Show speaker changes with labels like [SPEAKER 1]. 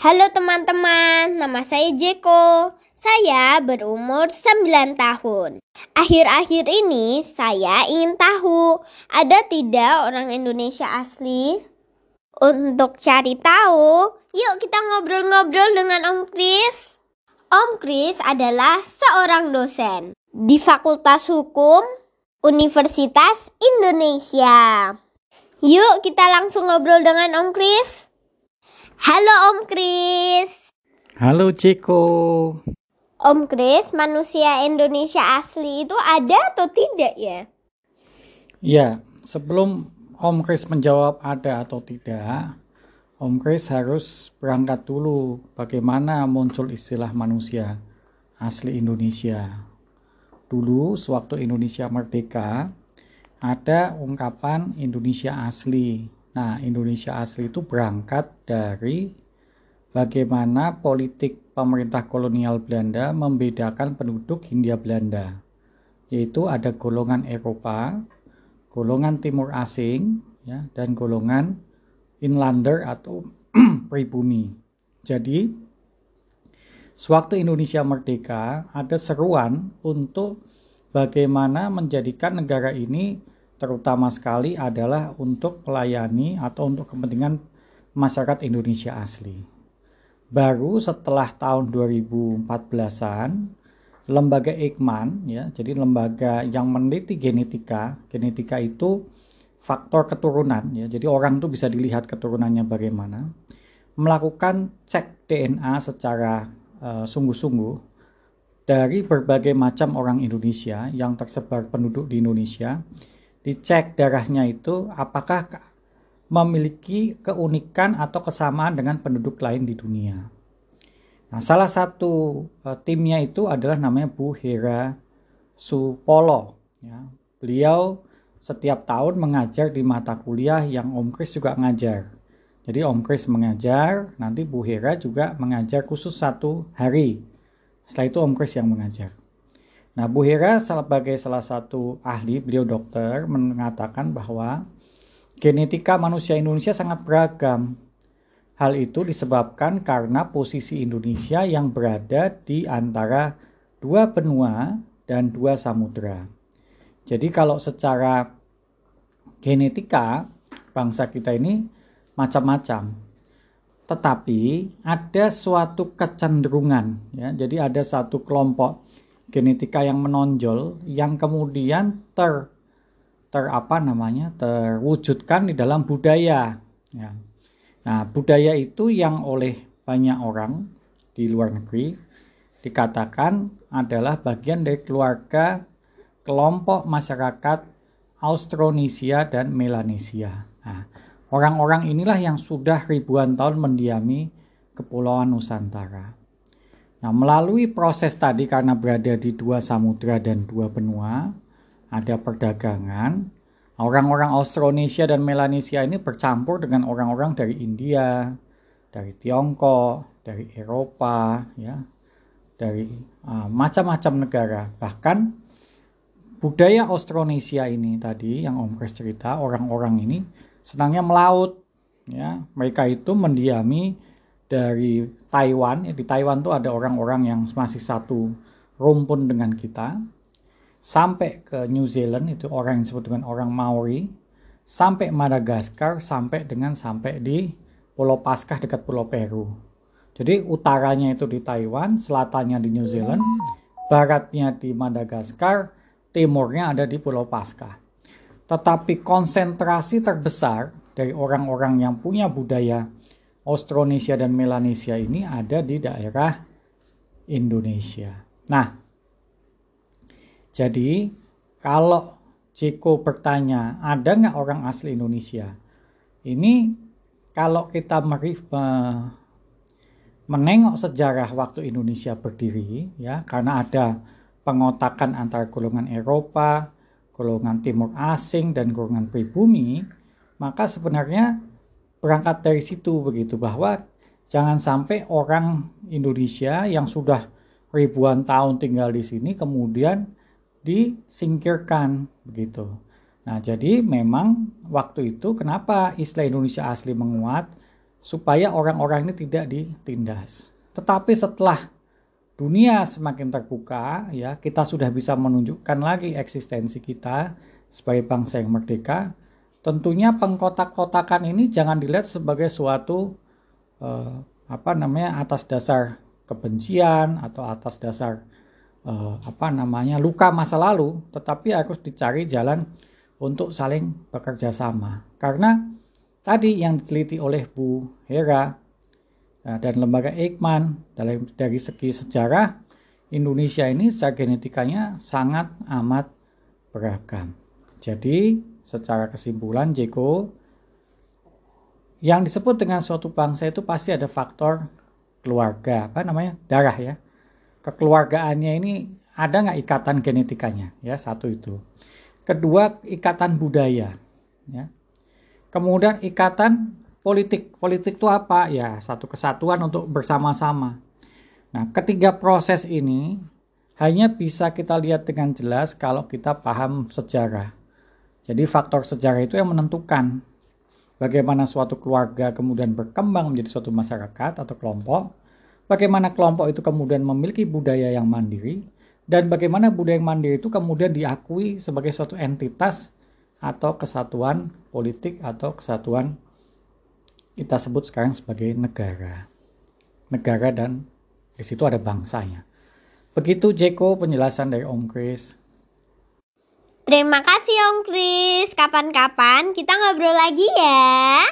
[SPEAKER 1] Halo teman-teman, nama saya Jeko. Saya berumur 9 tahun. Akhir-akhir ini saya ingin tahu, ada tidak orang Indonesia asli? Untuk cari tahu, yuk kita ngobrol-ngobrol dengan Om Kris. Om Kris adalah seorang dosen di Fakultas Hukum Universitas Indonesia. Yuk kita langsung ngobrol dengan Om Kris. Halo Om Kris.
[SPEAKER 2] Halo Ceko.
[SPEAKER 1] Om Kris, manusia Indonesia asli itu ada atau tidak ya?
[SPEAKER 2] Ya, sebelum Om Kris menjawab ada atau tidak, Om Kris harus berangkat dulu bagaimana muncul istilah manusia asli Indonesia. Dulu sewaktu Indonesia merdeka, ada ungkapan Indonesia asli. Nah, Indonesia asli itu berangkat dari bagaimana politik pemerintah kolonial Belanda membedakan penduduk Hindia Belanda, yaitu ada golongan Eropa, golongan Timur Asing, ya, dan golongan inlander atau pribumi. Jadi, sewaktu Indonesia merdeka, ada seruan untuk bagaimana menjadikan negara ini terutama sekali adalah untuk melayani atau untuk kepentingan masyarakat Indonesia asli. Baru setelah tahun 2014-an, lembaga Eijkman ya, jadi lembaga yang meneliti genetika, genetika itu faktor keturunan ya. Jadi orang itu bisa dilihat keturunannya bagaimana. Melakukan cek DNA secara uh, sungguh-sungguh dari berbagai macam orang Indonesia yang tersebar penduduk di Indonesia dicek darahnya itu apakah memiliki keunikan atau kesamaan dengan penduduk lain di dunia. Nah, salah satu uh, timnya itu adalah namanya Bu Hera Supolo. Ya. Beliau setiap tahun mengajar di mata kuliah yang Om Kris juga ngajar. Jadi Om Kris mengajar, nanti Bu Hera juga mengajar khusus satu hari. Setelah itu Om Kris yang mengajar. Nah, Bu Hera sebagai salah satu ahli, beliau dokter, mengatakan bahwa genetika manusia Indonesia sangat beragam. Hal itu disebabkan karena posisi Indonesia yang berada di antara dua benua dan dua samudera. Jadi kalau secara genetika bangsa kita ini macam-macam. Tetapi ada suatu kecenderungan ya. Jadi ada satu kelompok genetika yang menonjol yang kemudian ter ter apa namanya terwujudkan di dalam budaya ya. Nah, budaya itu yang oleh banyak orang di luar negeri dikatakan adalah bagian dari keluarga kelompok masyarakat Austronesia dan Melanesia. Nah, orang-orang inilah yang sudah ribuan tahun mendiami Kepulauan Nusantara. Nah, melalui proses tadi karena berada di dua samudra dan dua benua, ada perdagangan, orang-orang Austronesia dan Melanesia ini bercampur dengan orang-orang dari India, dari Tiongkok, dari Eropa, ya, dari uh, macam-macam negara. Bahkan budaya Austronesia ini tadi yang Om Kris cerita, orang-orang ini senangnya melaut, ya. Mereka itu mendiami dari Taiwan ya di Taiwan tuh ada orang-orang yang masih satu rumpun dengan kita. Sampai ke New Zealand itu orang yang disebut dengan orang Maori. Sampai Madagaskar sampai dengan sampai di Pulau Paskah dekat Pulau Peru. Jadi utaranya itu di Taiwan selatannya di New Zealand baratnya di Madagaskar timurnya ada di Pulau Paskah. Tetapi konsentrasi terbesar dari orang-orang yang punya budaya Austronesia dan Melanesia ini ada di daerah Indonesia. Nah, jadi kalau Jeko bertanya, ada nggak orang asli Indonesia? Ini kalau kita merif, menengok sejarah waktu Indonesia berdiri, ya, karena ada pengotakan antara golongan Eropa, golongan Timur Asing, dan golongan pribumi, maka sebenarnya berangkat dari situ begitu bahwa jangan sampai orang Indonesia yang sudah ribuan tahun tinggal di sini kemudian disingkirkan begitu. Nah, jadi memang waktu itu kenapa istilah Indonesia asli menguat supaya orang-orang ini tidak ditindas. Tetapi setelah dunia semakin terbuka, ya kita sudah bisa menunjukkan lagi eksistensi kita sebagai bangsa yang merdeka. Tentunya pengkotak-kotakan ini jangan dilihat sebagai suatu eh, apa namanya atas dasar kebencian atau atas dasar eh, apa namanya luka masa lalu, tetapi harus dicari jalan untuk saling bekerja sama. Karena tadi yang diteliti oleh Bu Hera nah, dan lembaga Eijkman dari, dari segi sejarah Indonesia ini secara genetikanya sangat amat beragam. Jadi secara kesimpulan Jeko yang disebut dengan suatu bangsa itu pasti ada faktor keluarga apa namanya darah ya. Kekeluargaannya ini ada nggak ikatan genetikanya? Ya satu itu. Kedua ikatan budaya ya. Kemudian ikatan politik. Politik itu apa? Ya satu kesatuan untuk bersama-sama. Nah ketiga proses ini hanya bisa kita lihat dengan jelas kalau kita paham sejarah jadi faktor sejarah itu yang menentukan bagaimana suatu keluarga kemudian berkembang menjadi suatu masyarakat atau kelompok bagaimana kelompok itu kemudian memiliki budaya yang mandiri dan bagaimana budaya mandiri itu kemudian diakui sebagai suatu entitas atau kesatuan politik atau kesatuan kita sebut sekarang sebagai negara. Negara dan di situ ada bangsanya. Begitu Jeko penjelasan dari Om Kris.
[SPEAKER 1] Terima kasih Om Kris. Kapan-kapan kita ngobrol lagi ya.